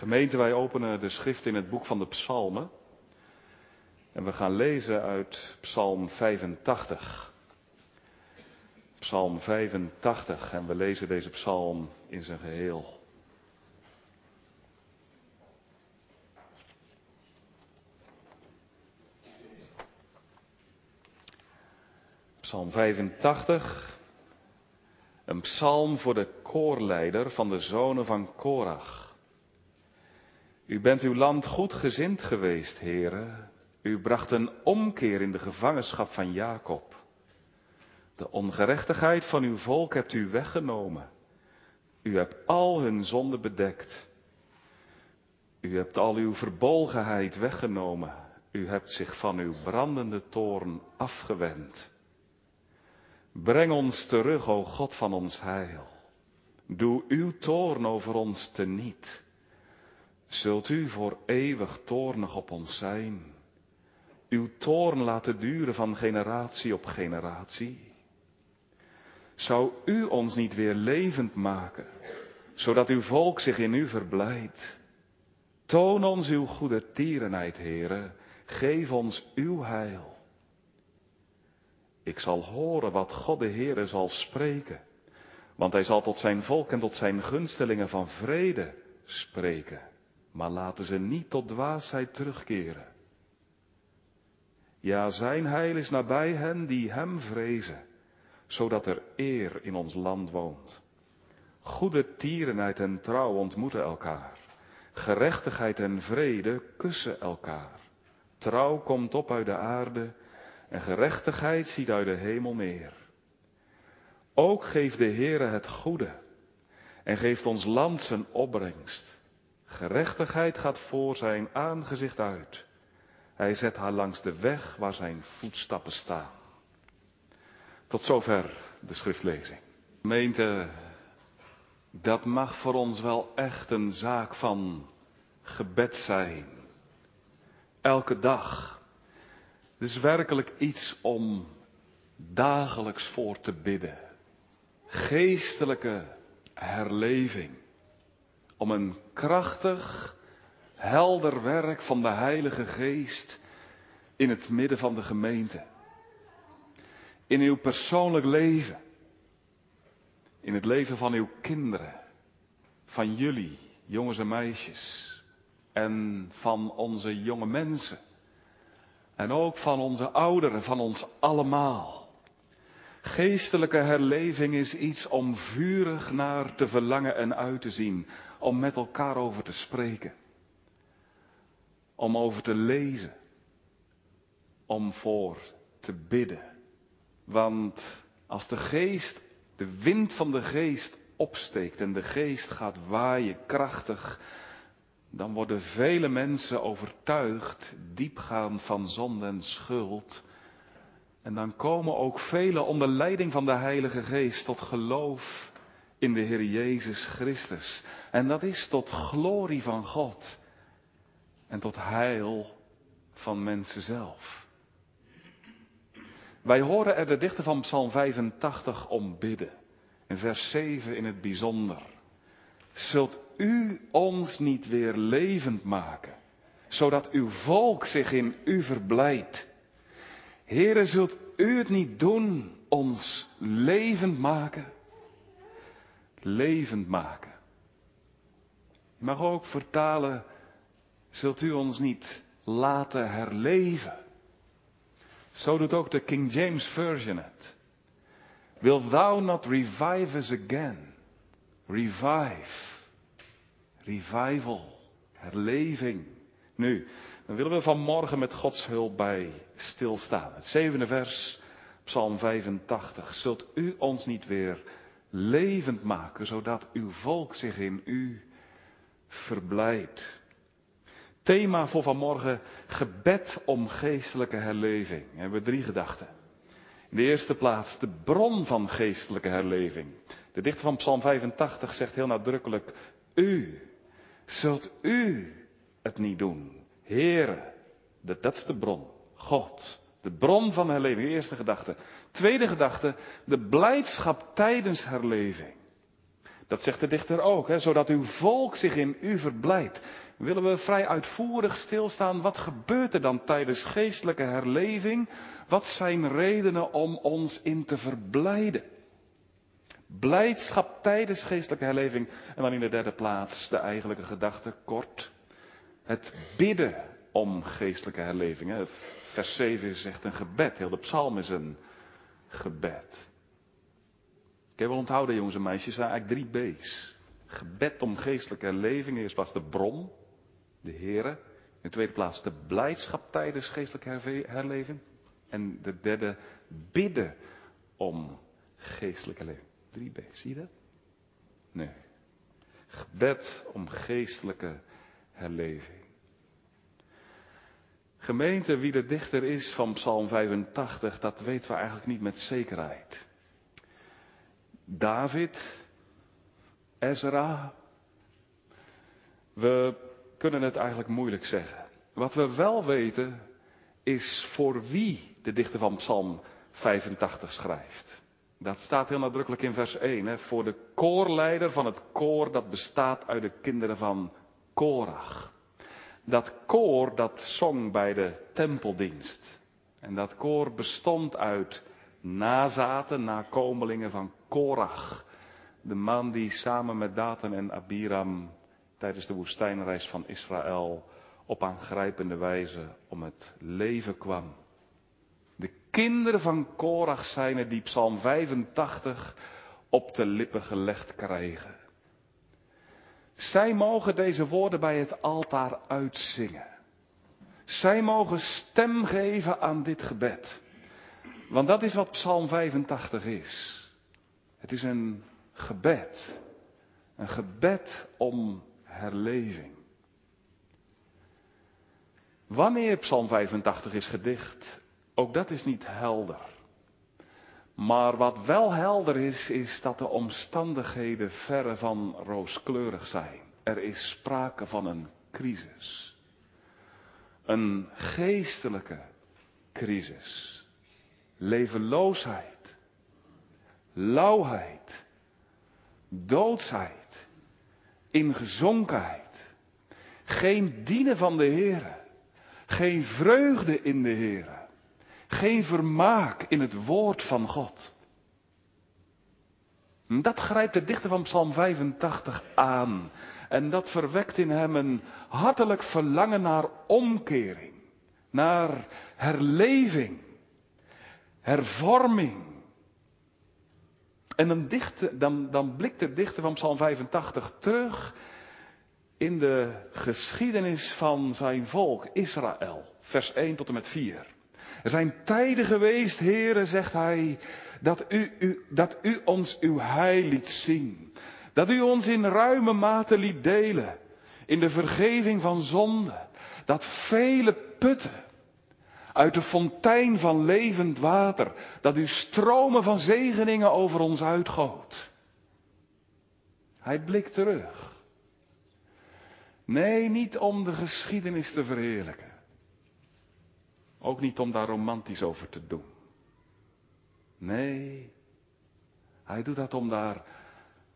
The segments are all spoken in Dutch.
Gemeente, wij openen de schrift in het boek van de Psalmen. En we gaan lezen uit Psalm 85. Psalm 85. En we lezen deze psalm in zijn geheel. Psalm 85. Een psalm voor de koorleider van de zonen van Korach. U bent uw land goed gezind geweest, heren. U bracht een omkeer in de gevangenschap van Jacob. De ongerechtigheid van uw volk hebt u weggenomen. U hebt al hun zonde bedekt. U hebt al uw verbolgenheid weggenomen. U hebt zich van uw brandende toorn afgewend. Breng ons terug, o God van ons heil. Doe uw toorn over ons teniet. Zult u voor eeuwig toornig op ons zijn? Uw toorn laten duren van generatie op generatie? Zou u ons niet weer levend maken, zodat uw volk zich in u verblijdt? Toon ons uw goede tierenheid, heren. Geef ons uw heil. Ik zal horen wat God de Heere zal spreken. Want hij zal tot zijn volk en tot zijn gunstelingen van vrede spreken. Maar laten ze niet tot dwaasheid terugkeren. Ja, zijn heil is nabij hen die hem vrezen, zodat er eer in ons land woont. Goede tierenheid en trouw ontmoeten elkaar. Gerechtigheid en vrede kussen elkaar. Trouw komt op uit de aarde en gerechtigheid ziet uit de hemel neer. Ook geeft de Heere het goede en geeft ons land zijn opbrengst. Gerechtigheid gaat voor zijn aangezicht uit. Hij zet haar langs de weg waar zijn voetstappen staan. Tot zover de schriftlezing. Gemeente, dat mag voor ons wel echt een zaak van gebed zijn. Elke dag. Dus werkelijk iets om dagelijks voor te bidden. Geestelijke herleving. Om een krachtig, helder werk van de Heilige Geest in het midden van de gemeente. In uw persoonlijk leven. In het leven van uw kinderen. Van jullie, jongens en meisjes. En van onze jonge mensen. En ook van onze ouderen, van ons allemaal. Geestelijke herleving is iets om vurig naar te verlangen en uit te zien. Om met elkaar over te spreken. Om over te lezen. Om voor te bidden. Want als de geest, de wind van de geest opsteekt en de geest gaat waaien krachtig, dan worden vele mensen overtuigd, diepgaand van zonde en schuld. En dan komen ook velen onder leiding van de Heilige Geest tot geloof in de Heer Jezus Christus. En dat is tot glorie van God en tot heil van mensen zelf. Wij horen er de dichter van Psalm 85 om bidden. In vers 7 in het bijzonder. Zult u ons niet weer levend maken, zodat uw volk zich in u verblijdt? Here, zult u het niet doen, ons levend maken? Levend maken. Je mag ook vertalen, zult u ons niet laten herleven? Zo doet ook de King James Version het. Will thou not revive us again? Revive. Revival. Herleving. Nu, dan willen we vanmorgen met Gods hulp bij stilstaan. Het zevende vers, Psalm 85. Zult u ons niet weer levend maken, zodat uw volk zich in u verblijdt? Thema voor vanmorgen, gebed om geestelijke herleving. We hebben drie gedachten. In de eerste plaats de bron van geestelijke herleving. De dichter van Psalm 85 zegt heel nadrukkelijk, u, zult u het niet doen? Heren, dat, dat is de bron. God, de bron van herleving. Eerste gedachte. Tweede gedachte, de blijdschap tijdens herleving. Dat zegt de dichter ook, hè, zodat uw volk zich in u verblijdt. Willen we vrij uitvoerig stilstaan, wat gebeurt er dan tijdens geestelijke herleving? Wat zijn redenen om ons in te verblijden? Blijdschap tijdens geestelijke herleving. En dan in de derde plaats de eigenlijke gedachte, kort. Het bidden om geestelijke herleving. Vers 7 zegt een gebed. Heel de psalm is een gebed. Ik heb wel onthouden, jongens en meisjes, zijn eigenlijk drie B's. Gebed om geestelijke herleving. Eerst was de bron, de Here. In de tweede plaats de blijdschap tijdens geestelijke herleving. En de derde, bidden om geestelijke herleving. Drie B's, zie je dat? Nee. Gebed om geestelijke herleving. Gemeente, wie de dichter is van Psalm 85, dat weten we eigenlijk niet met zekerheid. David, Ezra, we kunnen het eigenlijk moeilijk zeggen. Wat we wel weten is voor wie de dichter van Psalm 85 schrijft. Dat staat heel nadrukkelijk in vers 1. Hè, voor de koorleider van het koor dat bestaat uit de kinderen van Korach. Dat koor dat zong bij de tempeldienst. En dat koor bestond uit nazaten, nakomelingen van Korach. De man die samen met Datan en Abiram tijdens de woestijnreis van Israël op aangrijpende wijze om het leven kwam. De kinderen van Korach zijn er die Psalm 85 op de lippen gelegd krijgen. Zij mogen deze woorden bij het altaar uitzingen. Zij mogen stem geven aan dit gebed. Want dat is wat Psalm 85 is. Het is een gebed. Een gebed om herleving. Wanneer Psalm 85 is gedicht, ook dat is niet helder. Maar wat wel helder is, is dat de omstandigheden verre van rooskleurig zijn. Er is sprake van een crisis. Een geestelijke crisis. Levenloosheid. Lauwheid. Doodsheid. Ingezonkenheid. Geen dienen van de Heere. Geen vreugde in de Heere. Geen vermaak in het woord van God. Dat grijpt de dichter van Psalm 85 aan. En dat verwekt in hem een hartelijk verlangen naar omkering. Naar herleving. Hervorming. En dan, dichte, dan, dan blikt de dichter van Psalm 85 terug in de geschiedenis van zijn volk Israël. Vers 1 tot en met 4. Er zijn tijden geweest, heren, zegt hij, dat u, dat u ons uw heil liet zien. Dat u ons in ruime mate liet delen. In de vergeving van zonde. Dat vele putten uit de fontein van levend water. Dat u stromen van zegeningen over ons uitgoot. Hij blikt terug. Nee, niet om de geschiedenis te verheerlijken. Ook niet om daar romantisch over te doen. Nee, hij doet dat om daar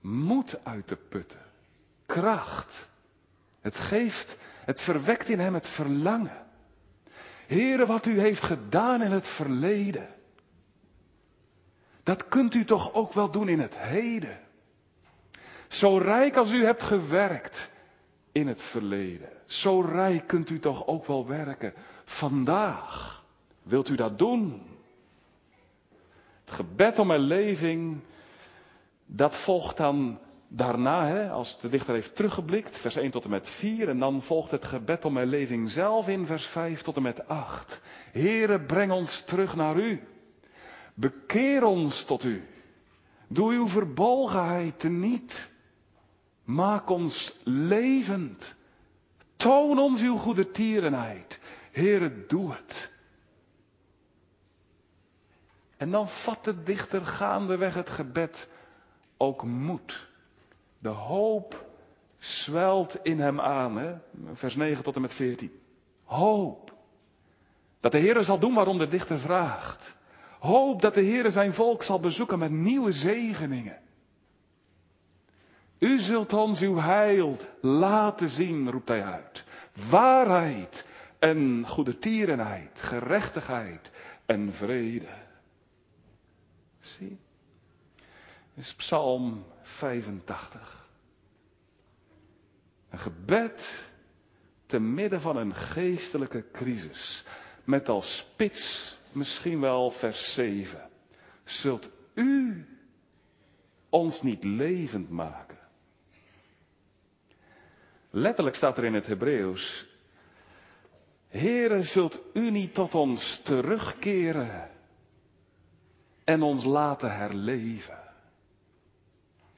moed uit te putten. Kracht. Het geeft, het verwekt in hem het verlangen. Heere, wat u heeft gedaan in het verleden. Dat kunt u toch ook wel doen in het heden. Zo rijk als u hebt gewerkt in het verleden. Zo rijk kunt u toch ook wel werken vandaag. Wilt u dat doen? Het gebed om herleving, dat volgt dan daarna, hè, als de dichter heeft teruggeblikt, vers 1 tot en met 4, en dan volgt het gebed om herleving zelf in vers 5 tot en met 8. Heere, breng ons terug naar u. Bekeer ons tot u. Doe uw verbolgenheid teniet. Maak ons levend. Toon ons uw goede tierenheid. Heere, doe het. En dan vat de dichter gaandeweg het gebed ook moed. De hoop zwelt in hem aan, hè? vers 9 tot en met 14. Hoop. Dat de Heere zal doen waarom de dichter vraagt. Hoop dat de Heere zijn volk zal bezoeken met nieuwe zegeningen. U zult ons uw heil laten zien, roept hij uit. Waarheid en goede tierenheid, gerechtigheid en vrede. Zie, is Psalm 85. Een gebed te midden van een geestelijke crisis. Met als spits misschien wel vers 7. Zult u ons niet levend maken? Letterlijk staat er in het Hebreeuws. Heere, zult u niet tot ons terugkeren en ons laten herleven?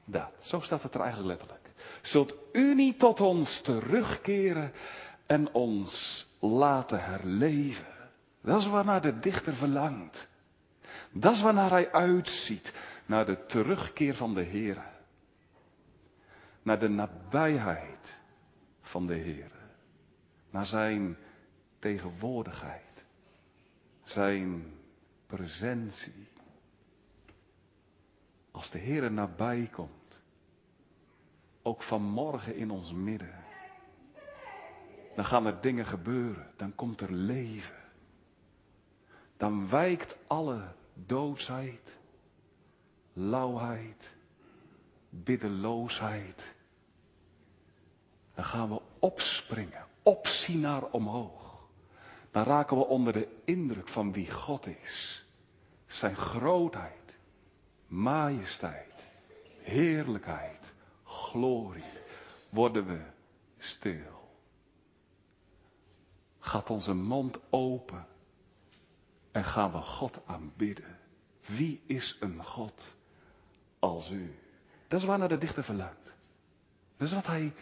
Dat, zo staat het er eigenlijk letterlijk. Zult u niet tot ons terugkeren en ons laten herleven? Dat is waarnaar de dichter verlangt. Dat is waarnaar hij uitziet, naar de terugkeer van de Heer. Naar de nabijheid van de Heer. Naar zijn tegenwoordigheid. Zijn presentie. Als de Heer nabij komt. Ook vanmorgen in ons midden. Dan gaan er dingen gebeuren. Dan komt er leven. Dan wijkt alle doodsheid, lauwheid, biddeloosheid. Dan gaan we opspringen, opzien naar omhoog. Dan raken we onder de indruk van wie God is. Zijn grootheid, majesteit, heerlijkheid, glorie. Worden we stil. Gaat onze mond open en gaan we God aanbidden. Wie is een God als u? Dat is waar naar de dichter verlangt. Dat is wat hij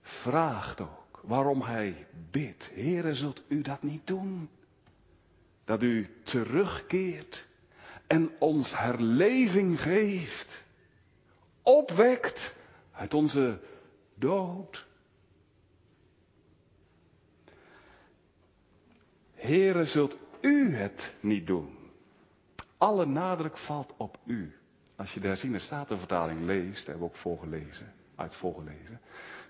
vraagt ook. Waarom hij bidt. Heere, zult u dat niet doen? Dat u terugkeert en ons herleving geeft. Opwekt uit onze dood. Heere, zult u het niet doen? Alle nadruk valt op u. Als je de herziene statenvertaling leest, hebben we ook voorgelezen, uit voorgelezen,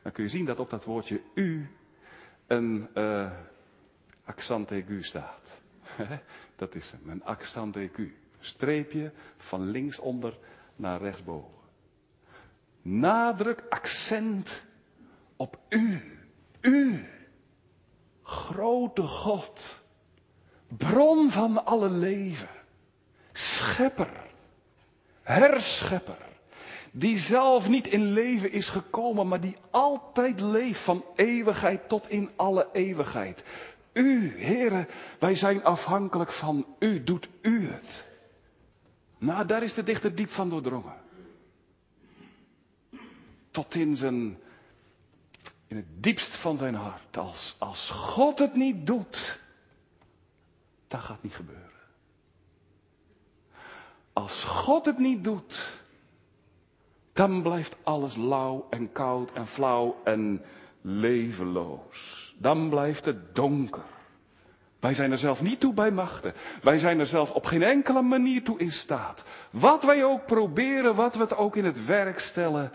dan kun je zien dat op dat woordje u een uh, accent aigu staat. dat is hem, een accent aigu. Streepje van linksonder naar rechtsboven. Nadruk, accent op u. U. Grote God. Bron van alle leven. Schepper. Herschepper. Die zelf niet in leven is gekomen, maar die altijd leeft van eeuwigheid tot in alle eeuwigheid. U, heren, wij zijn afhankelijk van u. Doet u het? Nou, daar is de dichter diep van doordrongen. Tot in zijn, in het diepst van zijn hart. Als, als God het niet doet, dat gaat niet gebeuren. Als God het niet doet, dan blijft alles lauw en koud en flauw en levenloos. Dan blijft het donker. Wij zijn er zelf niet toe bij machten. Wij zijn er zelf op geen enkele manier toe in staat. Wat wij ook proberen, wat we het ook in het werk stellen.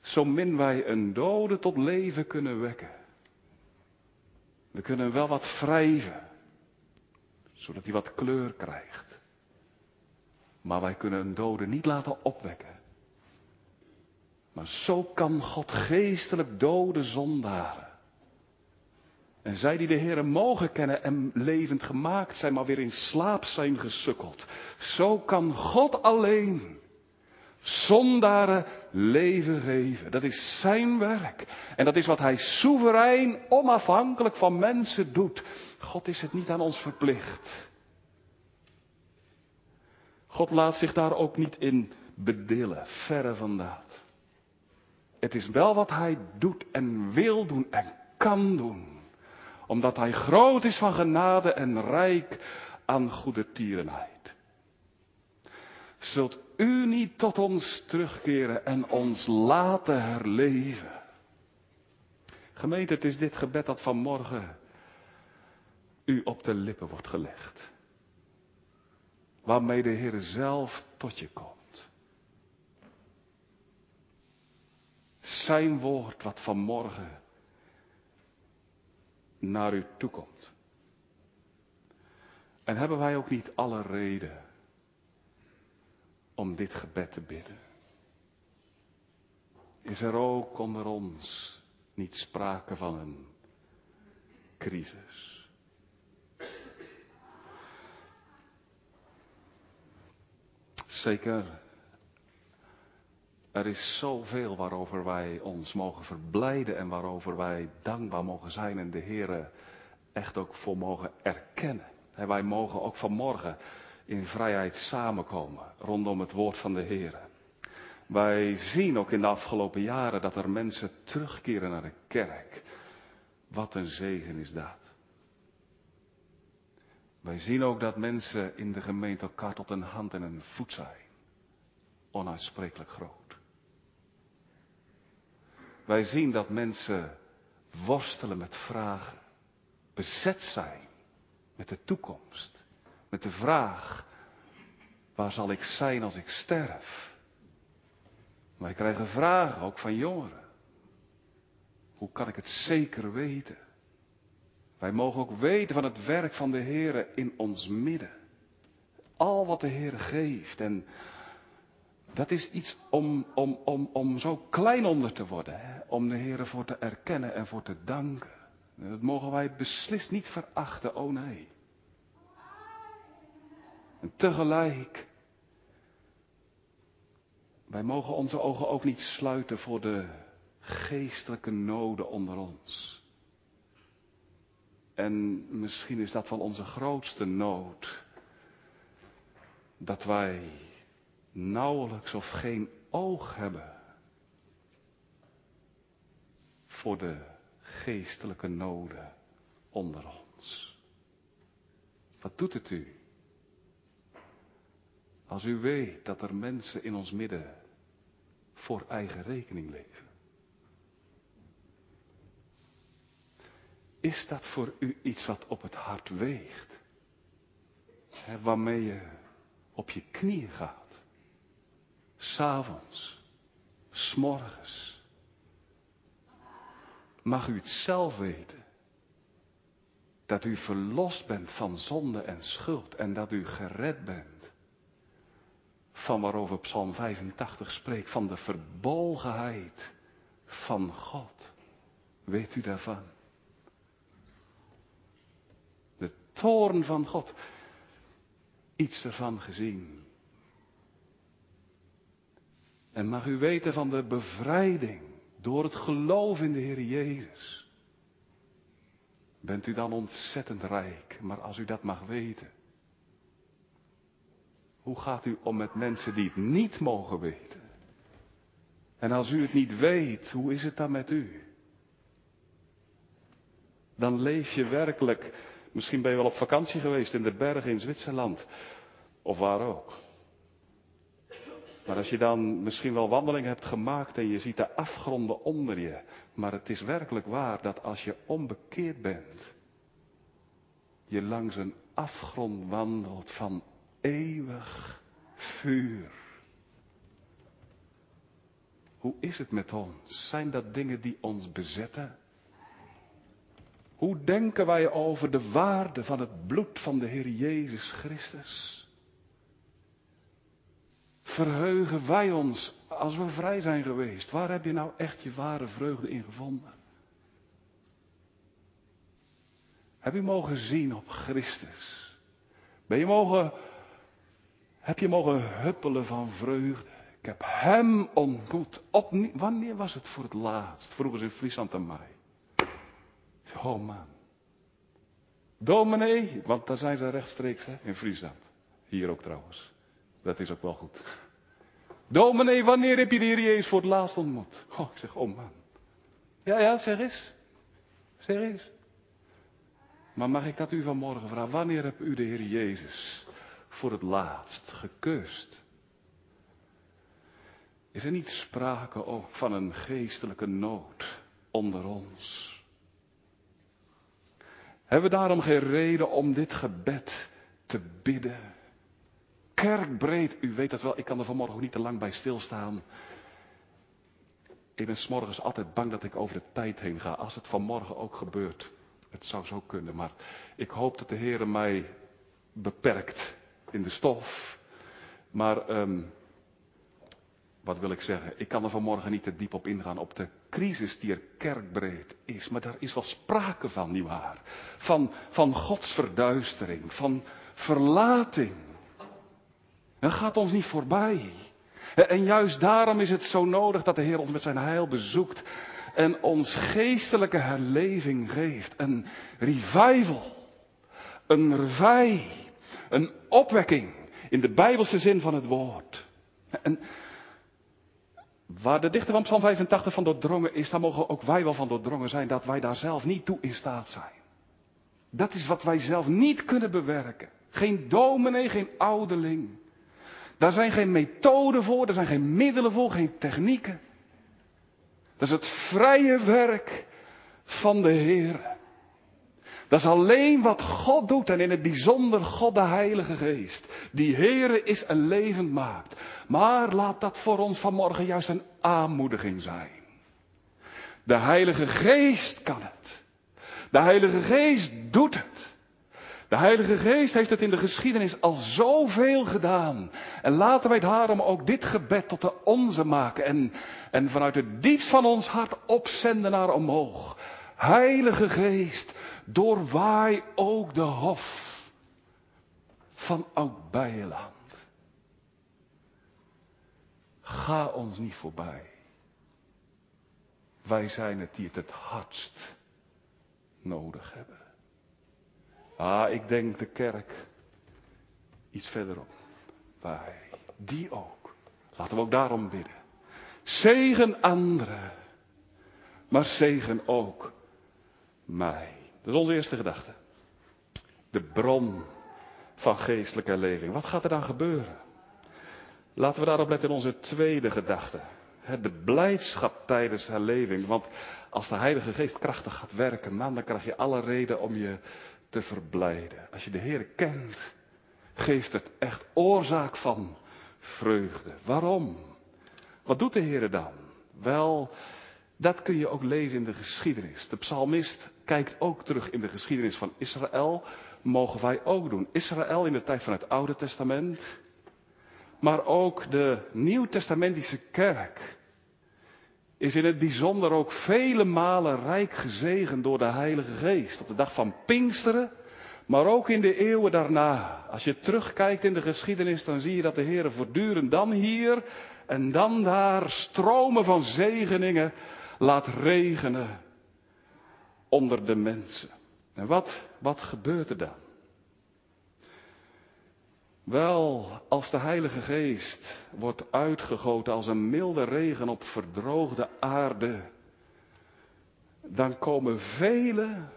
Zo min wij een dode tot leven kunnen wekken. We kunnen wel wat wrijven, zodat hij wat kleur krijgt. Maar wij kunnen een dode niet laten opwekken. Maar zo kan God geestelijk dode zondaren. En zij die de Heer mogen kennen en levend gemaakt zijn, maar weer in slaap zijn gesukkeld. Zo kan God alleen Zondaren leven geven. Dat is zijn werk. En dat is wat hij soeverein, onafhankelijk van mensen doet. God is het niet aan ons verplicht. God laat zich daar ook niet in bedillen, verre van dat. Het is wel wat hij doet en wil doen en kan doen. Omdat hij groot is van genade en rijk aan goede tierenheid. Zult u niet tot ons terugkeren en ons laten herleven? Gemeente, het is dit gebed dat vanmorgen u op de lippen wordt gelegd. Waarmee de Heer zelf tot je komt. Zijn woord wat vanmorgen naar u toekomt. En hebben wij ook niet alle reden om dit gebed te bidden? Is er ook onder ons niet sprake van een crisis? Zeker, er is zoveel waarover wij ons mogen verblijden en waarover wij dankbaar mogen zijn en de Heer echt ook voor mogen erkennen. En wij mogen ook vanmorgen in vrijheid samenkomen rondom het woord van de Heer. Wij zien ook in de afgelopen jaren dat er mensen terugkeren naar de kerk. Wat een zegen is dat. Wij zien ook dat mensen in de gemeente elkaar tot een hand en een voet zijn. Onuitsprekelijk groot. Wij zien dat mensen worstelen met vragen, bezet zijn met de toekomst, met de vraag, waar zal ik zijn als ik sterf? Wij krijgen vragen, ook van jongeren. Hoe kan ik het zeker weten? Wij mogen ook weten van het werk van de Heer in ons midden. Al wat de Heer geeft. En dat is iets om, om, om, om zo klein onder te worden. Hè? Om de Heer voor te erkennen en voor te danken. dat mogen wij beslist niet verachten, oh nee. En tegelijk wij mogen onze ogen ook niet sluiten voor de geestelijke noden onder ons. En misschien is dat wel onze grootste nood. Dat wij nauwelijks of geen oog hebben voor de geestelijke noden onder ons. Wat doet het u? Als u weet dat er mensen in ons midden voor eigen rekening leven. Is dat voor u iets wat op het hart weegt? Waarmee je op je knieën gaat. S'avonds. S'morgens. Mag u het zelf weten. Dat u verlost bent van zonde en schuld en dat u gered bent van waarover Psalm 85 spreekt, van de verbolgenheid van God. Weet u daarvan? Toorn van God. Iets ervan gezien. En mag u weten van de bevrijding door het geloof in de Heer Jezus. Bent u dan ontzettend rijk, maar als u dat mag weten, hoe gaat u om met mensen die het niet mogen weten? En als u het niet weet, hoe is het dan met u? Dan leef je werkelijk, misschien ben je wel op vakantie geweest in de bergen in Zwitserland, of waar ook. Maar als je dan misschien wel wandeling hebt gemaakt en je ziet de afgronden onder je, maar het is werkelijk waar dat als je onbekeerd bent, je langs een afgrond wandelt van eeuwig vuur. Hoe is het met ons? Zijn dat dingen die ons bezetten? Hoe denken wij over de waarde van het bloed van de Heer Jezus Christus? Verheugen wij ons als we vrij zijn geweest? Waar heb je nou echt je ware vreugde in gevonden? Heb je mogen zien op Christus? Ben je mogen heb je mogen huppelen van vreugde. Ik heb hem ontmoet. wanneer was het voor het laatst? Vroegen ze in Friesland aan mij. Oh man. Dominee, want daar zijn ze rechtstreeks hè, in Friesland. Hier ook trouwens. Dat is ook wel goed. Dominee, wanneer heb je de Heer Jezus voor het laatst ontmoet? Oh, ik zeg, oh man. Ja, ja, zeg eens. Zeg eens. Maar mag ik dat u vanmorgen vragen? Wanneer heb u de Heer Jezus voor het laatst gekust? Is er niet sprake ook van een geestelijke nood onder ons? Hebben we daarom geen reden om dit gebed te bidden? Kerkbreed, u weet dat wel, ik kan er vanmorgen niet te lang bij stilstaan. Ik ben s'morgens altijd bang dat ik over de tijd heen ga. Als het vanmorgen ook gebeurt. Het zou zo kunnen, maar ik hoop dat de Heer mij beperkt in de stof. Maar um, wat wil ik zeggen? Ik kan er vanmorgen niet te diep op ingaan op de crisis die er kerkbreed is. Maar daar is wel sprake van, nietwaar? Van, van Gods verduistering, van verlating. Dat gaat ons niet voorbij. En juist daarom is het zo nodig dat de Heer ons met zijn heil bezoekt en ons geestelijke herleving geeft. Een revival, een revij, een opwekking in de bijbelse zin van het woord. En waar de dichter van Psalm 85 van doordrongen is, daar mogen ook wij wel van doordrongen zijn dat wij daar zelf niet toe in staat zijn. Dat is wat wij zelf niet kunnen bewerken. Geen dominee, geen ouderling. Daar zijn geen methoden voor, er zijn geen middelen voor, geen technieken. Dat is het vrije werk van de Heer. Dat is alleen wat God doet en in het bijzonder God de Heilige Geest. Die Heere is een levend maakt. Maar laat dat voor ons vanmorgen juist een aanmoediging zijn. De Heilige Geest kan het. De Heilige Geest doet het. De Heilige Geest heeft het in de geschiedenis al zoveel gedaan. En laten wij daarom ook dit gebed tot de onze maken. En, en vanuit het diepst van ons hart opzenden naar omhoog. Heilige Geest, doorwaai ook de hof van Oud-Beierland. Ga ons niet voorbij. Wij zijn het die het het hardst nodig hebben. Ah, ik denk de kerk iets verderop. Wij, die ook. Laten we ook daarom bidden. Zegen anderen, maar zegen ook mij. Dat is onze eerste gedachte. De bron van geestelijke leving. Wat gaat er dan gebeuren? Laten we daarop letten in onze tweede gedachte. De blijdschap tijdens herleving. Want als de Heilige Geest krachtig gaat werken, man, dan krijg je alle reden om je te verblijden. Als je de Heer kent, geeft het echt oorzaak van vreugde. Waarom? Wat doet de Heer dan? Wel, dat kun je ook lezen in de geschiedenis. De psalmist kijkt ook terug in de geschiedenis van Israël. Mogen wij ook doen. Israël in de tijd van het Oude Testament. Maar ook de Nieuw-Testamentische kerk is in het bijzonder ook vele malen rijk gezegend door de Heilige Geest. Op de dag van Pinksteren, maar ook in de eeuwen daarna. Als je terugkijkt in de geschiedenis, dan zie je dat de Heer voortdurend dan hier en dan daar stromen van zegeningen laat regenen onder de mensen. En wat, wat gebeurt er dan? Wel, als de Heilige Geest wordt uitgegoten als een milde regen op verdroogde aarde, dan komen velen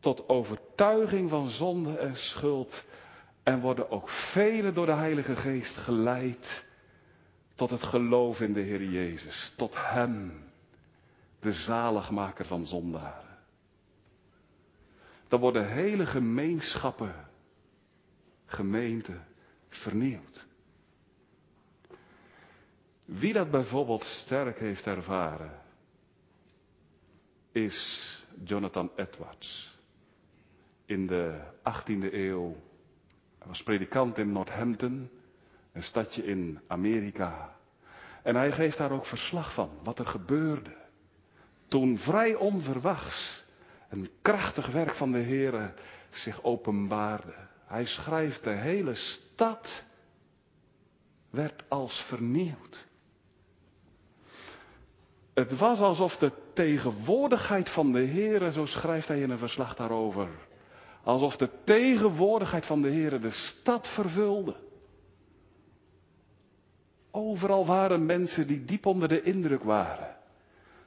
tot overtuiging van zonde en schuld en worden ook velen door de Heilige Geest geleid tot het geloof in de Heer Jezus, tot Hem, de zaligmaker van zondaren. Dan worden hele gemeenschappen gemeente vernieuwd. Wie dat bijvoorbeeld sterk heeft ervaren, is Jonathan Edwards. In de 18e eeuw. Hij was predikant in Northampton, een stadje in Amerika. En hij geeft daar ook verslag van, wat er gebeurde. Toen vrij onverwachts een krachtig werk van de Heere zich openbaarde. Hij schrijft, de hele stad werd als vernieuwd. Het was alsof de tegenwoordigheid van de Heere, zo schrijft hij in een verslag daarover, alsof de tegenwoordigheid van de Heere de stad vervulde. Overal waren mensen die diep onder de indruk waren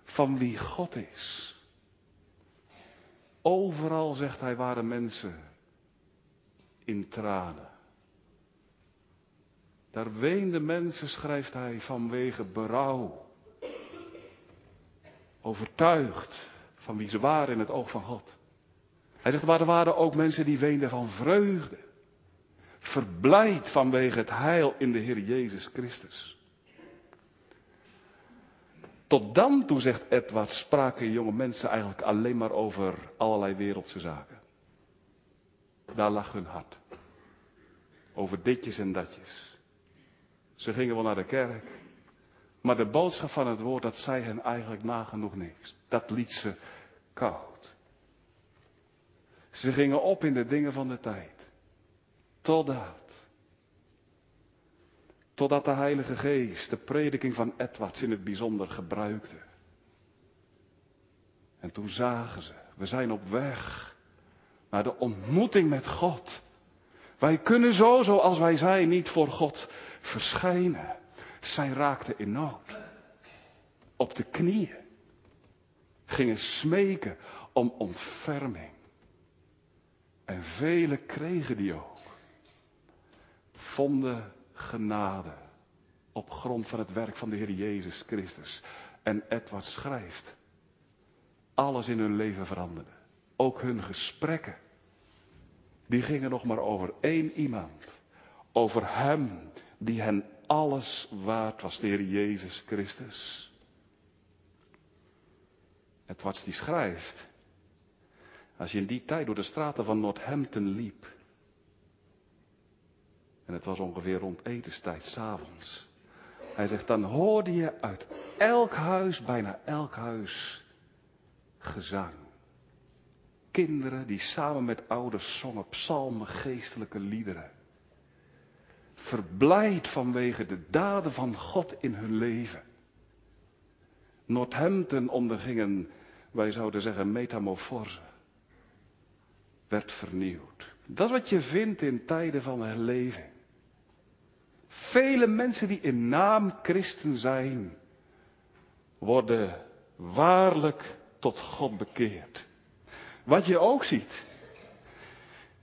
van wie God is. Overal, zegt hij, waren mensen in tranen. Daar weenden mensen, schrijft hij, vanwege berouw. Overtuigd van wie ze waren in het oog van God. Hij zegt, maar er waren ook mensen die weenden van vreugde. Verblijd vanwege het heil in de Heer Jezus Christus. Tot dan toe, zegt Edward, spraken jonge mensen eigenlijk alleen maar over allerlei wereldse zaken. Daar lag hun hart. Over ditjes en datjes. Ze gingen wel naar de kerk. Maar de boodschap van het woord, dat zei hen eigenlijk nagenoeg niks. Dat liet ze koud. Ze gingen op in de dingen van de tijd. Totdat. Totdat de Heilige Geest de prediking van Edwards in het bijzonder gebruikte. En toen zagen ze, we zijn op weg naar de ontmoeting met God. Wij kunnen zo, zoals wij zijn, niet voor God verschijnen. Zij raakten in nood. Op de knieën. Gingen smeken om ontferming. En velen kregen die ook. Vonden genade. Op grond van het werk van de Heer Jezus Christus. En Edward schrijft. Alles in hun leven veranderde. Ook hun gesprekken. Die gingen nog maar over één iemand. Over hem die hen alles waard was, de Heer Jezus Christus. Edwards die schrijft. Als je in die tijd door de straten van Northampton liep. En het was ongeveer rond etenstijd, s'avonds. Hij zegt, dan hoorde je uit elk huis, bijna elk huis, gezang. Kinderen die samen met ouders zongen psalmen, geestelijke liederen. Verblijd vanwege de daden van God in hun leven. Northampton ondergingen, wij zouden zeggen, metamorfose. Werd vernieuwd. Dat is wat je vindt in tijden van herleving. Vele mensen die in naam christen zijn, worden waarlijk tot God bekeerd. Wat je ook ziet,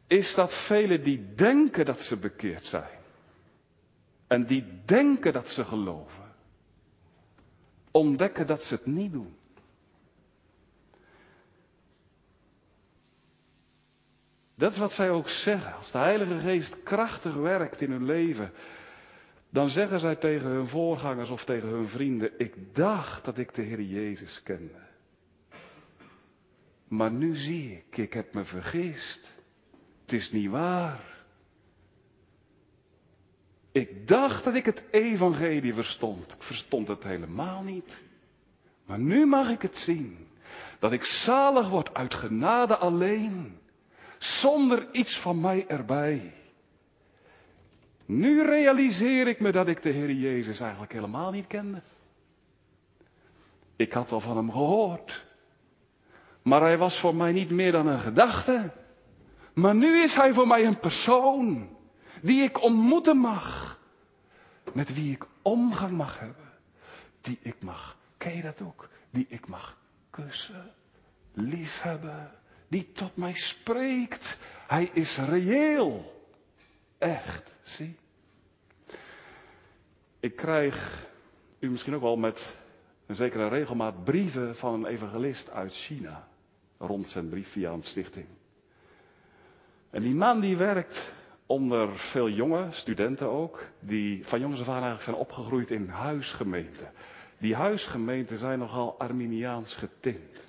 is dat velen die denken dat ze bekeerd zijn, en die denken dat ze geloven, ontdekken dat ze het niet doen. Dat is wat zij ook zeggen. Als de Heilige Geest krachtig werkt in hun leven, dan zeggen zij tegen hun voorgangers of tegen hun vrienden, ik dacht dat ik de Heer Jezus kende. Maar nu zie ik, ik heb me vergist. Het is niet waar. Ik dacht dat ik het evangelie verstond. Ik verstond het helemaal niet. Maar nu mag ik het zien. Dat ik zalig word uit genade alleen. Zonder iets van mij erbij. Nu realiseer ik me dat ik de Heer Jezus eigenlijk helemaal niet kende. Ik had wel van hem gehoord. Maar hij was voor mij niet meer dan een gedachte. Maar nu is hij voor mij een persoon die ik ontmoeten mag. Met wie ik omgang mag hebben. Die ik mag, ken je dat ook? Die ik mag kussen, liefhebben. Die tot mij spreekt. Hij is reëel. Echt, zie. Ik krijg, u misschien ook wel met een zekere regelmaat, brieven van een evangelist uit China. Rond zijn brief via een stichting. En die man die werkt onder veel jonge studenten ook, die van jongens af aan eigenlijk zijn opgegroeid in huisgemeenten. Die huisgemeenten zijn nogal Arminiaans getint.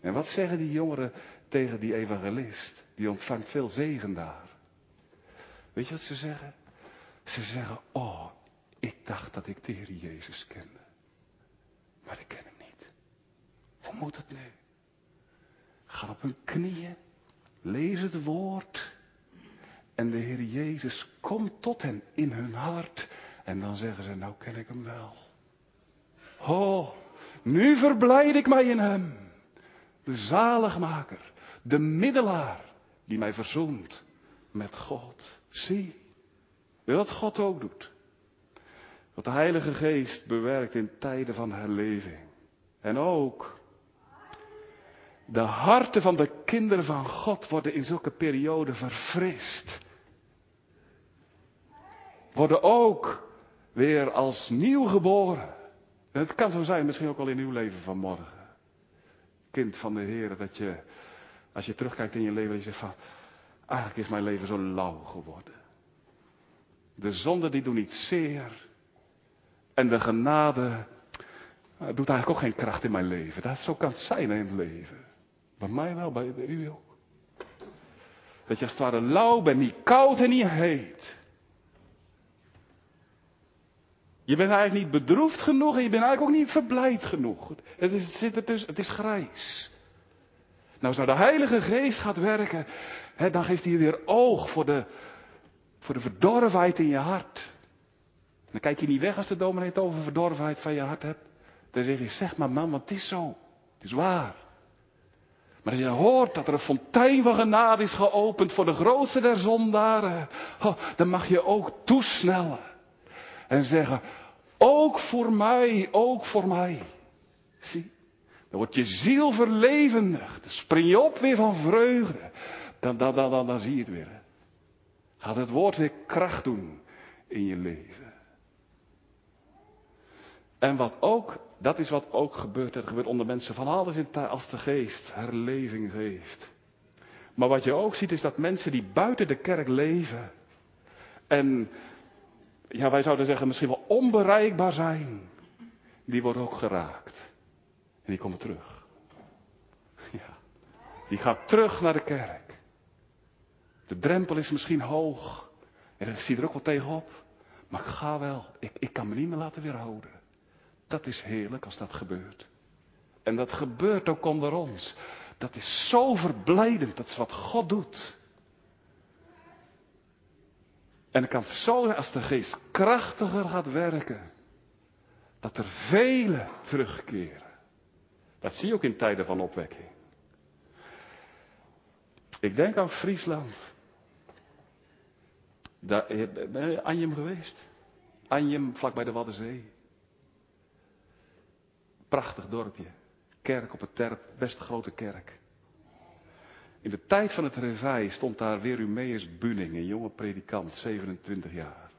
En wat zeggen die jongeren tegen die evangelist? Die ontvangt veel zegen daar. Weet je wat ze zeggen? Ze zeggen, oh, ik dacht dat ik de Heer Jezus kende. Maar ik ken hem niet. Hoe moet het nu? Ga op hun knieën, lees het woord. En de Heer Jezus komt tot hen in hun hart. En dan zeggen ze, nou ken ik hem wel. Oh, nu verblijd ik mij in hem. De zaligmaker, de middelaar die mij verzoent met God. Zie, wat God ook doet. Wat de Heilige Geest bewerkt in tijden van herleving. En ook de harten van de kinderen van God worden in zulke perioden verfrist. Worden ook weer als nieuw geboren. En het kan zo zijn, misschien ook al in uw leven van morgen. Kind van de Heer, dat je, als je terugkijkt in je leven, dat je zegt van, eigenlijk is mijn leven zo lauw geworden. De zonden die doen niet zeer. En de genade, Het doet eigenlijk ook geen kracht in mijn leven. Dat, zo kan het zijn in het leven. Bij mij wel, bij, u ook. Dat je als het ware lauw bent, niet koud en niet heet. Je bent eigenlijk niet bedroefd genoeg en je bent eigenlijk ook niet verblijd genoeg. Het, is, het zit er tussen, het is grijs. Nou, als nou de Heilige Geest gaat werken, dan geeft hij weer oog voor de, voor de verdorvenheid in je hart. Dan kijk je niet weg als de dominee het over verdorvenheid van je hart hebt. Dan zeg je, zeg maar man, want het is zo. Het is waar. Maar als je hoort dat er een fontein van genade is geopend voor de grootste der zondaren, oh, dan mag je ook toesnellen. En zeggen, ook voor mij, ook voor mij. Zie, dan wordt je ziel verlevendigd. Dan spring je op weer van vreugde. Dan, dan, dan, dan, zie je het weer. Gaat het woord weer kracht doen in je leven. En wat ook, dat is wat ook gebeurt. Het gebeurt onder mensen van alles als de geest herleving heeft. Maar wat je ook ziet is dat mensen die buiten de kerk leven. En ja, wij zouden zeggen misschien wel onbereikbaar zijn. Die worden ook geraakt. En die komen terug. Ja. Die gaat terug naar de kerk. De drempel is misschien hoog. En ik zie er ook wel tegenop. Maar ik ga wel. Ik, ik kan me niet meer laten weerhouden. Dat is heerlijk als dat gebeurt. En dat gebeurt ook onder ons. Dat is zo verblijdend. Dat is wat God doet. En het kan zo zijn als de geest krachtiger gaat werken. Dat er velen terugkeren. Dat zie je ook in tijden van opwekking. Ik denk aan Friesland. Daar, ben je Anjem geweest? Anjem, vlakbij de Waddenzee. Prachtig dorpje. Kerk op het terp, best grote kerk. In de tijd van het reveil stond daar Werumeus Buning, een jonge predikant, 27 jaar.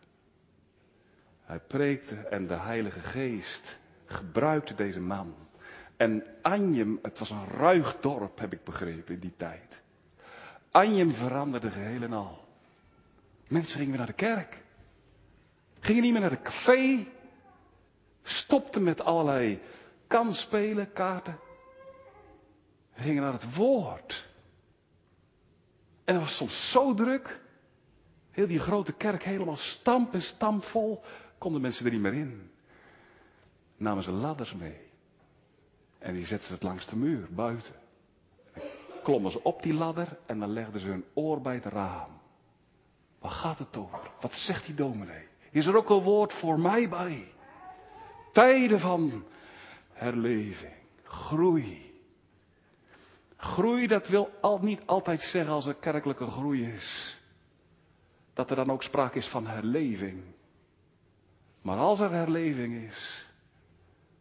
Hij preekte en de Heilige Geest gebruikte deze man. En Anjem, het was een ruig dorp, heb ik begrepen in die tijd. Anjem veranderde geheel en al. Mensen gingen weer naar de kerk. Gingen niet meer naar de café. Stopten met allerlei kansspelen, kaarten. Gingen naar het woord. En het was soms zo druk. Heel die grote kerk helemaal stamp en stampvol. Konden mensen er niet meer in. Namen ze ladders mee. En die zetten ze het langs de muur, buiten. klommen ze op die ladder en dan legden ze hun oor bij het raam. Waar gaat het over? Wat zegt die dominee? Is er ook een woord voor mij bij? Tijden van herleving, groei. Groei, dat wil al, niet altijd zeggen als er kerkelijke groei is. Dat er dan ook sprake is van herleving. Maar als er herleving is,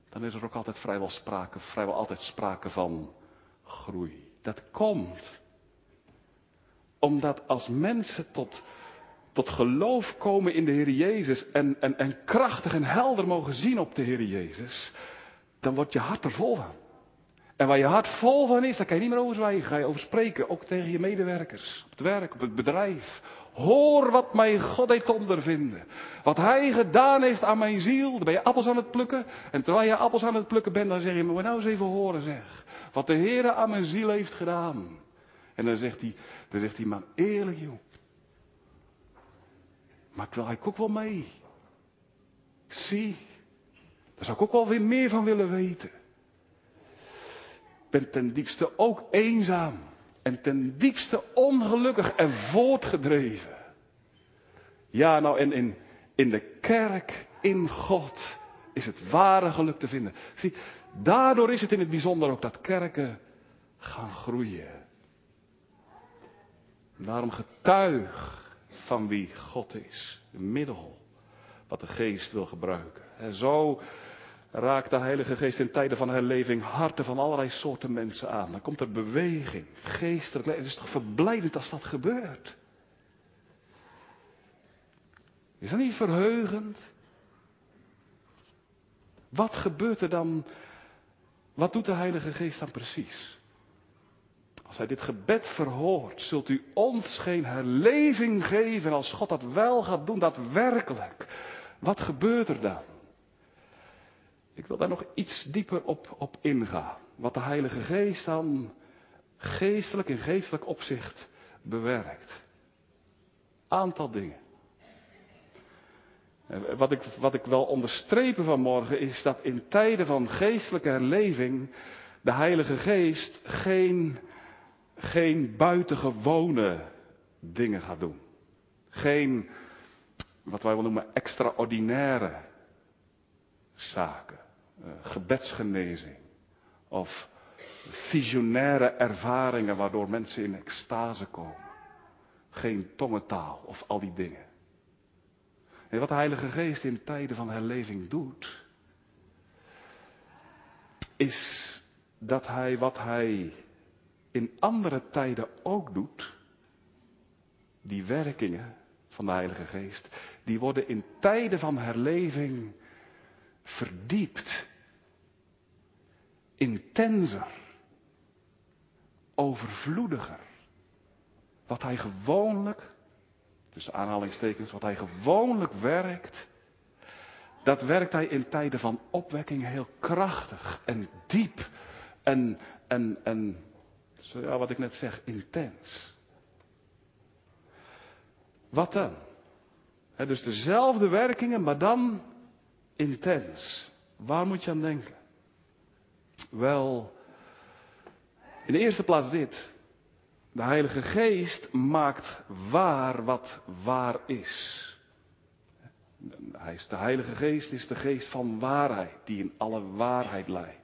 dan is er ook altijd vrijwel sprake, vrijwel altijd sprake van groei. Dat komt omdat als mensen tot, tot geloof komen in de Heer Jezus en, en, en krachtig en helder mogen zien op de Heer Jezus, dan wordt je hart er vol van. En waar je hart vol van is, daar kan je niet meer over zwijgen. Ga je over spreken, ook tegen je medewerkers. Op het werk, op het bedrijf. Hoor wat mijn God heeft ondervinden. Wat hij gedaan heeft aan mijn ziel. Dan ben je appels aan het plukken. En terwijl je appels aan het plukken bent, dan zeg je, maar nou eens even horen zeg. Wat de Heer aan mijn ziel heeft gedaan. En dan zegt hij, dan zegt hij, man eerlijk joh. Maar ik wil eigenlijk ook wel mee. Zie, daar zou ik ook wel weer meer van willen weten ben ten diepste ook eenzaam. En ten diepste ongelukkig en voortgedreven. Ja, nou, en in, in de kerk, in God, is het ware geluk te vinden. Zie, daardoor is het in het bijzonder ook dat kerken gaan groeien. Daarom getuig van wie God is. Een middel wat de geest wil gebruiken. En zo raakt de Heilige Geest in tijden van herleving harten van allerlei soorten mensen aan. Dan komt er beweging, geestelijk. Het is toch verblijdend als dat gebeurt? Is dat niet verheugend? Wat gebeurt er dan? Wat doet de Heilige Geest dan precies? Als hij dit gebed verhoort, zult u ons geen herleving geven als God dat wel gaat doen, daadwerkelijk. Wat gebeurt er dan? Ik wil daar nog iets dieper op, op ingaan. Wat de Heilige Geest dan geestelijk in geestelijk opzicht bewerkt. Aantal dingen. Wat ik, wat ik wil onderstrepen vanmorgen is dat in tijden van geestelijke herleving de Heilige Geest geen, geen buitengewone dingen gaat doen. Geen, wat wij wel noemen, extraordinaire zaken. Uh, gebedsgenezing. Of visionaire ervaringen waardoor mensen in extase komen. Geen tongentaal of al die dingen. En wat de Heilige Geest in tijden van herleving doet, is dat Hij wat Hij in andere tijden ook doet, die werkingen van de Heilige Geest, die worden in tijden van herleving verdiept, intenser, overvloediger. Wat hij gewoonlijk, tussen aanhalingstekens, wat hij gewoonlijk werkt, dat werkt hij in tijden van opwekking heel krachtig en diep en, en, en ja, wat ik net zeg, intens. Wat dan? dus dezelfde werkingen, maar dan intens. Waar moet je aan denken? Wel, in de eerste plaats dit. De Heilige Geest maakt waar wat waar is. Is de Heilige Geest is de geest van waarheid, die in alle waarheid leidt.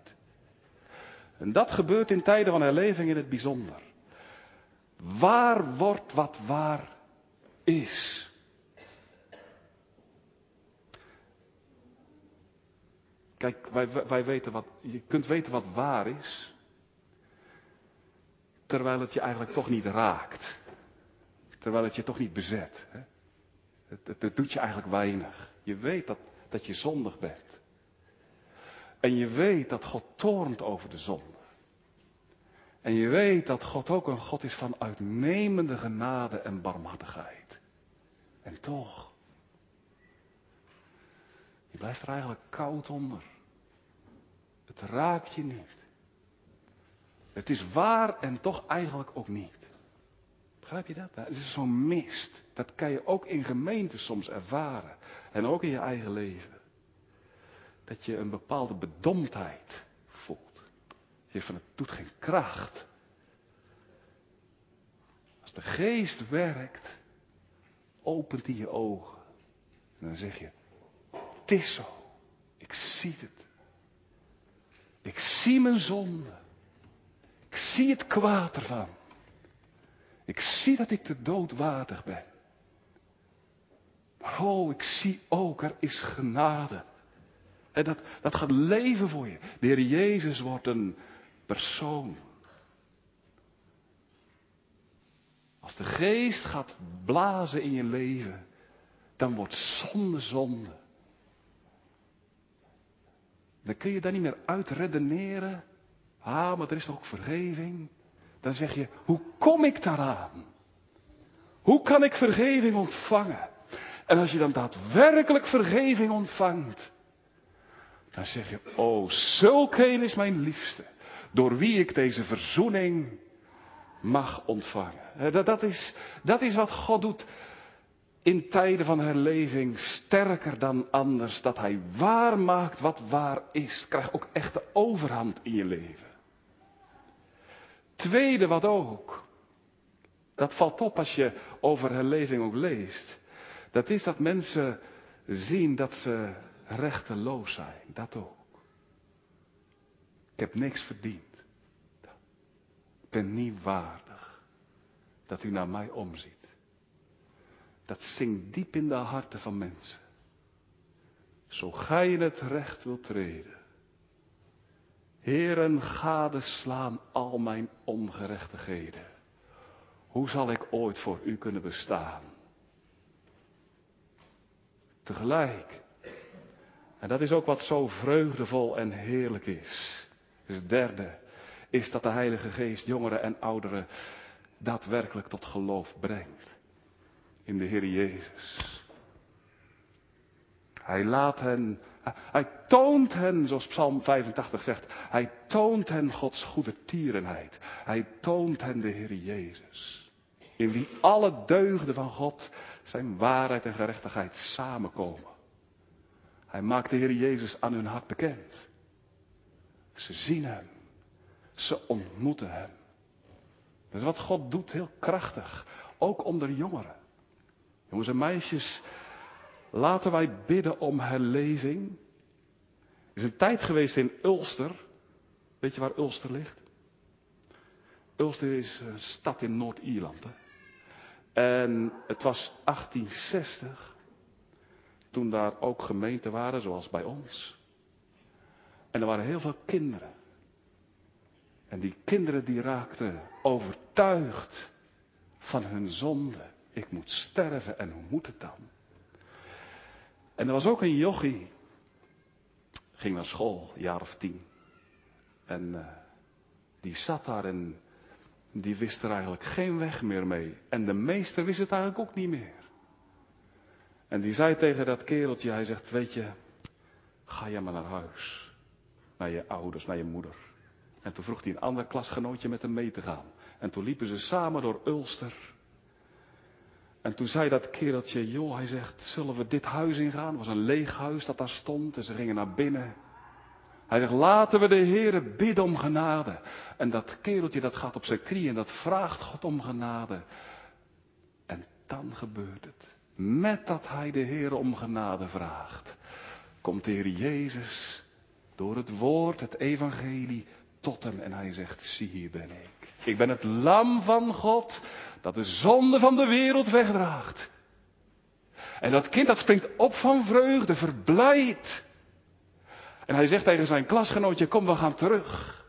En dat gebeurt in tijden van herleving in het bijzonder. Waar wordt wat waar is? Kijk, wij, wij weten wat, je kunt weten wat waar is, terwijl het je eigenlijk toch niet raakt. Terwijl het je toch niet bezet. Hè? Het, het, doet je eigenlijk weinig. Je weet dat, dat je zondig bent. En je weet dat God toornt over de zonde. En je weet dat God ook een God is van uitnemende genade en barmhartigheid. En toch, je blijft er eigenlijk koud onder. Het raakt je niet. Het is waar en toch eigenlijk ook niet. Begrijp je dat? Het is zo'n mist. Dat kan je ook in gemeenten soms ervaren. En ook in je eigen leven. Dat je een bepaalde bedomdheid. Je van het doet geen kracht. Als de geest werkt, opent hij je ogen. En dan zeg je, het is zo. Ik zie het. Ik zie mijn zonde. Ik zie het kwaad ervan. Ik zie dat ik de dood waardig ben. Maar oh, ik zie ook, er is genade. En dat, dat gaat leven voor je. De Heer Jezus wordt een persoon. Als de geest gaat blazen in je leven, dan wordt zonde zonde. Dan kun je daar niet meer uitredeneren. Ah, maar er is toch ook vergeving? Dan zeg je, hoe kom ik daaraan? Hoe kan ik vergeving ontvangen? En als je dan daadwerkelijk vergeving ontvangt, dan zeg je, oh, zulk een is mijn liefste, door wie ik deze verzoening mag ontvangen. Dat, dat, is, dat is wat God doet in tijden van herleving sterker dan anders. Dat hij waar maakt wat waar is. Krijg ook echt de overhand in je leven. Tweede wat ook. Dat valt op als je over herleving ook leest. Dat is dat mensen zien dat ze rechteloos zijn. Dat ook. Ik heb niks verdiend. Ik ben niet waardig dat u naar mij omziet dat zingt diep in de harten van mensen. Zo gij in het recht wilt treden. Heren, gadeslaan al mijn ongerechtigheden. Hoe zal ik ooit voor u kunnen bestaan? Tegelijk. En dat is ook wat zo vreugdevol en heerlijk is. Dus het derde is dat de Heilige Geest jongeren en ouderen daadwerkelijk tot geloof brengt in de Heer Jezus. Hij laat hen, hij toont hen, zoals Psalm 85 zegt, hij toont hen Gods goede tierenheid. Hij toont hen de Heer Jezus. In wie alle deugden van God, zijn waarheid en gerechtigheid samenkomen. Hij maakt de Heer Jezus aan hun hart bekend. Ze zien Hem. Ze ontmoeten Hem. Dat is wat God doet, heel krachtig. Ook onder jongeren. Jongens en meisjes, laten wij bidden om herleving. Er is een tijd geweest in Ulster. Weet je waar Ulster ligt? Ulster is een stad in Noord-Ierland. En het was 1860. Toen daar ook gemeenten waren, zoals bij ons. En er waren heel veel kinderen. En die kinderen die raakten overtuigd van hun zonde. Ik moet sterven en hoe moet het dan? En er was ook een jochie. Ging naar school, een jaar of tien. En uh, die zat daar en die wist er eigenlijk geen weg meer mee. En de meester wist het eigenlijk ook niet meer. En die zei tegen dat kereltje, hij zegt, weet je, ga je maar naar huis. Naar je ouders, naar je moeder. En toen vroeg hij een ander klasgenootje met hem mee te gaan. En toen liepen ze samen door Ulster. En toen zei dat kereltje, joh, hij zegt, zullen we dit huis ingaan? Het was een leeg huis dat daar stond en ze gingen naar binnen. Hij zegt, laten we de Heere bidden om genade. En dat kereltje dat gaat op zijn knieën en dat vraagt God om genade. En dan gebeurt het. Met dat hij de Heer om genade vraagt, komt de Heer Jezus door het woord, het evangelie, tot hem en hij zegt, zie hier ben ik. Ik ben het lam van God dat de zonde van de wereld wegdraagt. En dat kind dat springt op van vreugde, verblijd. En hij zegt tegen zijn klasgenootje, kom we gaan terug.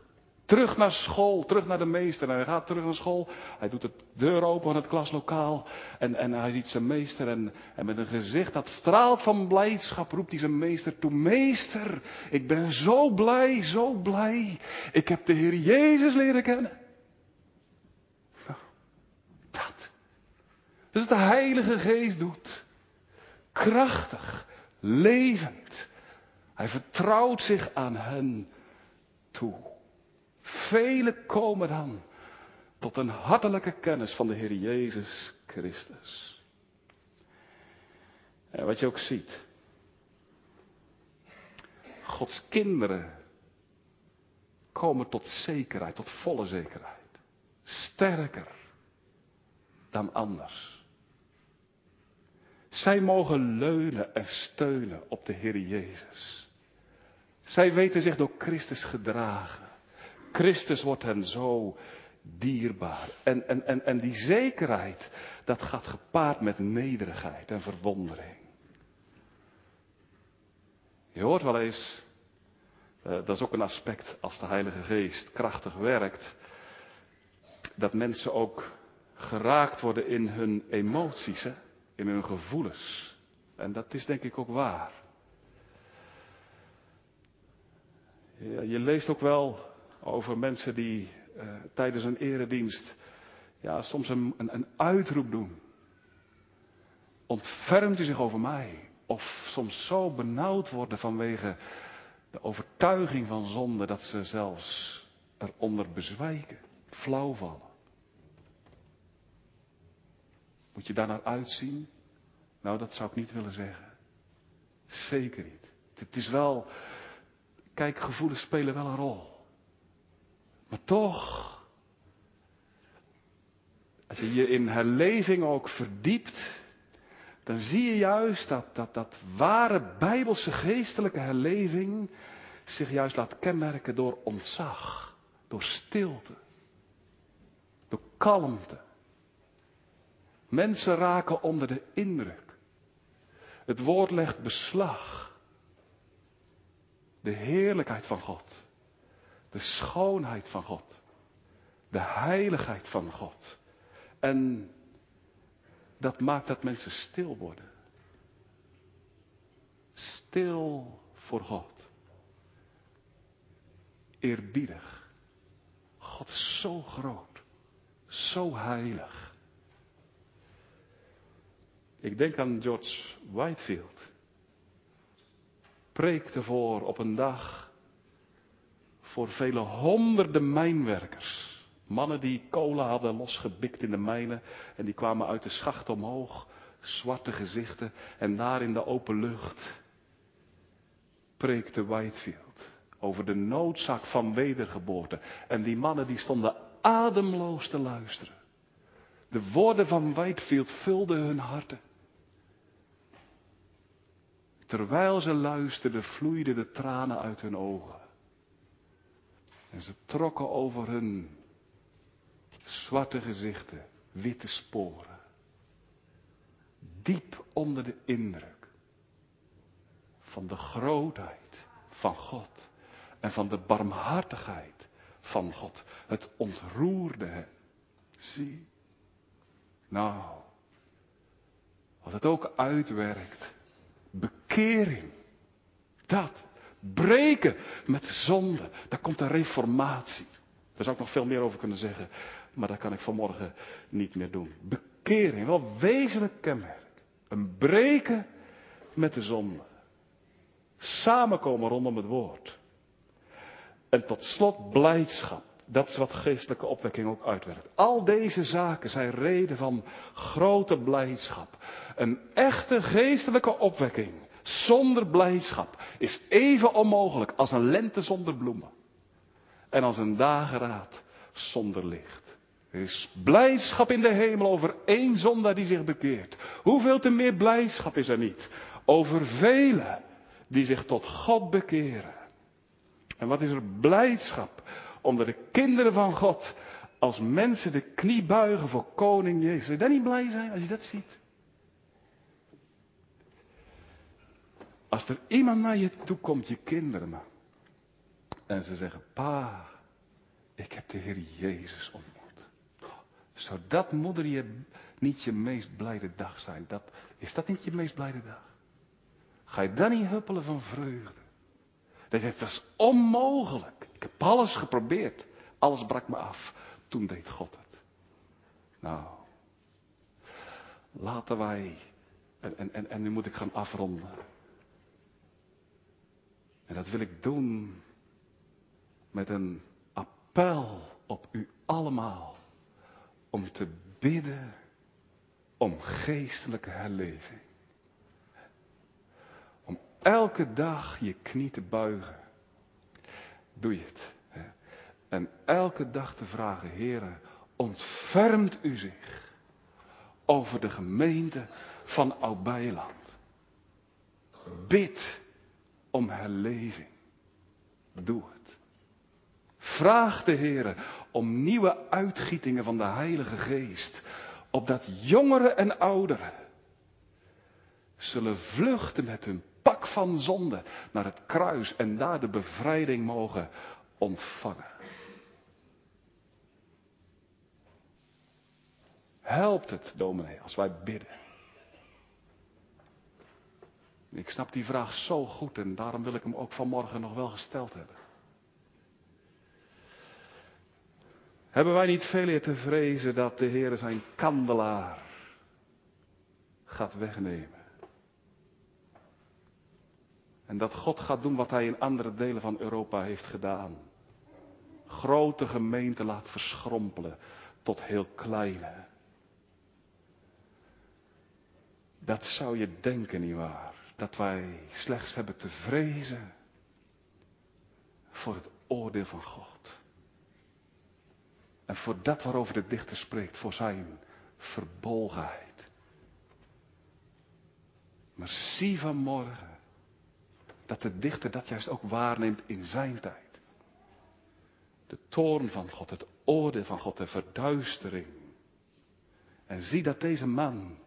Terug naar school, terug naar de meester. En hij gaat terug naar school. Hij doet de deur open van het klaslokaal. En, en hij ziet zijn meester. En, en met een gezicht dat straalt van blijdschap roept hij zijn meester toe. Meester, ik ben zo blij, zo blij. Ik heb de Heer Jezus leren kennen. Nou, dat. Dat is wat de Heilige Geest doet. Krachtig, levend. Hij vertrouwt zich aan hen toe. Velen komen dan tot een hartelijke kennis van de Heer Jezus Christus. En wat je ook ziet. Gods kinderen komen tot zekerheid, tot volle zekerheid. Sterker dan anders. Zij mogen leunen en steunen op de Heer Jezus. Zij weten zich door Christus gedragen. Christus wordt hen zo dierbaar. En, en, en, en die zekerheid, dat gaat gepaard met nederigheid en verwondering. Je hoort wel eens, uh, dat is ook een aspect als de Heilige Geest krachtig werkt, dat mensen ook geraakt worden in hun emoties, hè? in hun gevoelens. En dat is denk ik ook waar. Je leest ook wel over mensen die uh, tijdens een eredienst ja, soms een, een, uitroep doen. Ontfermt u zich over mij? Of soms zo benauwd worden vanwege de overtuiging van zonde dat ze zelfs eronder bezwijken, flauw vallen. Moet je daar naar uitzien? Nou, dat zou ik niet willen zeggen. Zeker niet. Het is wel, kijk, gevoelens spelen wel een rol. Maar toch, als je je in herleving ook verdiept, dan zie je juist dat, dat, dat ware bijbelse geestelijke herleving zich juist laat kenmerken door ontzag, door stilte, door kalmte. Mensen raken onder de indruk. Het woord legt beslag. De heerlijkheid van God. De schoonheid van God. De heiligheid van God. En dat maakt dat mensen stil worden. Stil voor God. Eerbiedig. God is zo groot. Zo heilig. Ik denk aan George Whitefield. preekte voor op een dag voor vele honderden mijnwerkers. Mannen die kolen hadden losgebikt in de mijnen en die kwamen uit de schacht omhoog, zwarte gezichten en daar in de open lucht preekte Whitefield over de noodzaak van wedergeboorte. En die mannen die stonden ademloos te luisteren. De woorden van Whitefield vulden hun harten. Terwijl ze luisterden, vloeiden de tranen uit hun ogen. En ze trokken over hun zwarte gezichten, witte sporen. Diep onder de indruk van de grootheid van God en van de barmhartigheid van God. Het ontroerde hen. Zie. Nou, wat het ook uitwerkt. Bekering. Dat. Breken met zonde. Daar komt een reformatie. Daar zou ik nog veel meer over kunnen zeggen. Maar dat kan ik vanmorgen niet meer doen. Bekering. Wel wezenlijk kenmerk. Een breken met de zonde. Samenkomen rondom het woord. En tot slot blijdschap. Dat is wat geestelijke opwekking ook uitwerkt. Al deze zaken zijn reden van grote blijdschap. Een echte geestelijke opwekking zonder blijdschap is even onmogelijk als een lente zonder bloemen. En als een dageraad zonder licht. Er is blijdschap in de hemel over één zondaar die zich bekeert. Hoeveel te meer blijdschap is er niet over velen die zich tot God bekeren. En wat is er blijdschap onder de kinderen van God als mensen de knie buigen voor koning Jezus. Zou je niet blij zijn als je dat ziet? Als er iemand naar je toe komt, je kinderen maar, en ze zeggen, pa, ik heb de Heer Jezus ontmoet. Zou dat moeder je niet je meest blijde dag zijn? Dat, is dat niet je meest blijde dag? Ga je dan niet huppelen van vreugde? Dat is onmogelijk. Ik heb alles geprobeerd. Alles brak me af. Toen deed God het. Nou, laten wij, en, en, en nu moet ik gaan afronden. En dat wil ik doen met een appel op u allemaal. Om te bidden om geestelijke herleving. Om elke dag je knie te buigen. Doe je het. Hè? En elke dag te vragen, heren, ontfermt u zich over de gemeente van Oud-Beiland. Bid om herleving. Doe het. Vraag de Heer om nieuwe uitgietingen van de Heilige Geest, opdat jongeren en ouderen zullen vluchten met hun pak van zonde naar het kruis en daar de bevrijding mogen ontvangen. Helpt het, dominee, als wij bidden? Ik snap die vraag zo goed en daarom wil ik hem ook vanmorgen nog wel gesteld hebben. Hebben wij niet veel eer te vrezen dat de Heer zijn kandelaar gaat wegnemen? En dat God gaat doen wat hij in andere delen van Europa heeft gedaan. Grote gemeenten laat verschrompelen tot heel kleine. Dat zou je denken, nietwaar? Dat wij slechts hebben te vrezen voor het oordeel van God. En voor dat waarover de dichter spreekt, voor zijn verbolgenheid. Maar zie vanmorgen dat de dichter dat juist ook waarneemt in zijn tijd. De toorn van God, het oordeel van God, de verduistering. En zie dat deze man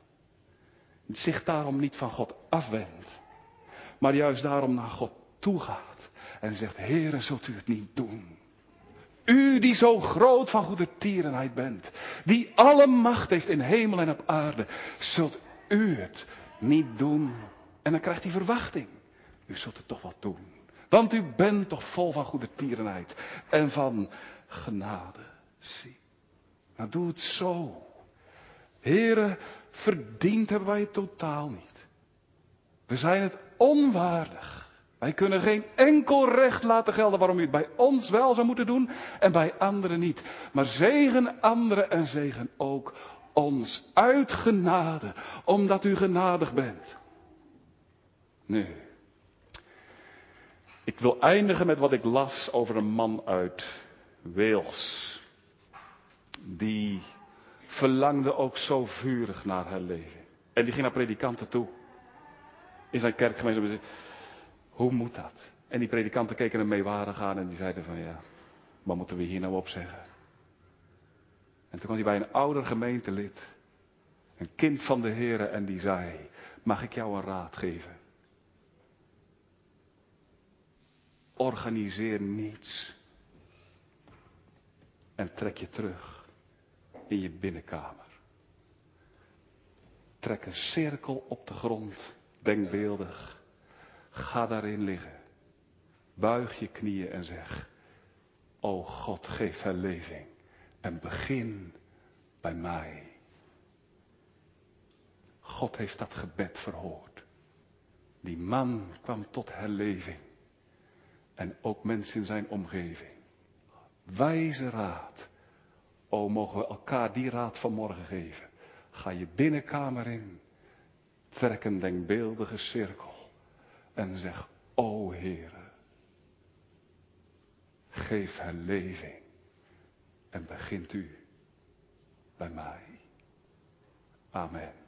zich daarom niet van God afwendt, maar juist daarom naar God toegaat en zegt, Heere, zult u het niet doen? U die zo groot van goede tierenheid bent, die alle macht heeft in hemel en op aarde, zult u het niet doen? En dan krijgt hij verwachting. U zult het toch wat doen. Want u bent toch vol van goede tierenheid en van genade. Zie. Nou doe het zo. Heren, verdiend hebben wij het totaal niet. We zijn het onwaardig. Wij kunnen geen enkel recht laten gelden waarom u het bij ons wel zou moeten doen en bij anderen niet. Maar zegen anderen en zegen ook ons uit genade, omdat u genadig bent. Nu, ik wil eindigen met wat ik las over een man uit Wales. Die verlangde ook zo vurig naar haar leven. En die ging naar predikanten toe. In zijn kerkgemeente. Hoe moet dat? En die predikanten keken hem meewarig aan en die zeiden van ja, wat moeten we hier nou op zeggen? En toen kwam hij bij een ouder gemeentelid, een kind van de Heer, en die zei, mag ik jou een raad geven? Organiseer niets en trek je terug in je binnenkamer. Trek een cirkel op de grond, denkbeeldig. Ga daarin liggen. Buig je knieën en zeg, O God, geef herleving en begin bij mij. God heeft dat gebed verhoord. Die man kwam tot herleving. En ook mensen in zijn omgeving. Wijze raad. O, mogen we elkaar die raad vanmorgen geven. Ga je binnenkamer in. Trek een denkbeeldige cirkel. En zeg, o Heere. Geef herleving. En begint u bij mij. Amen.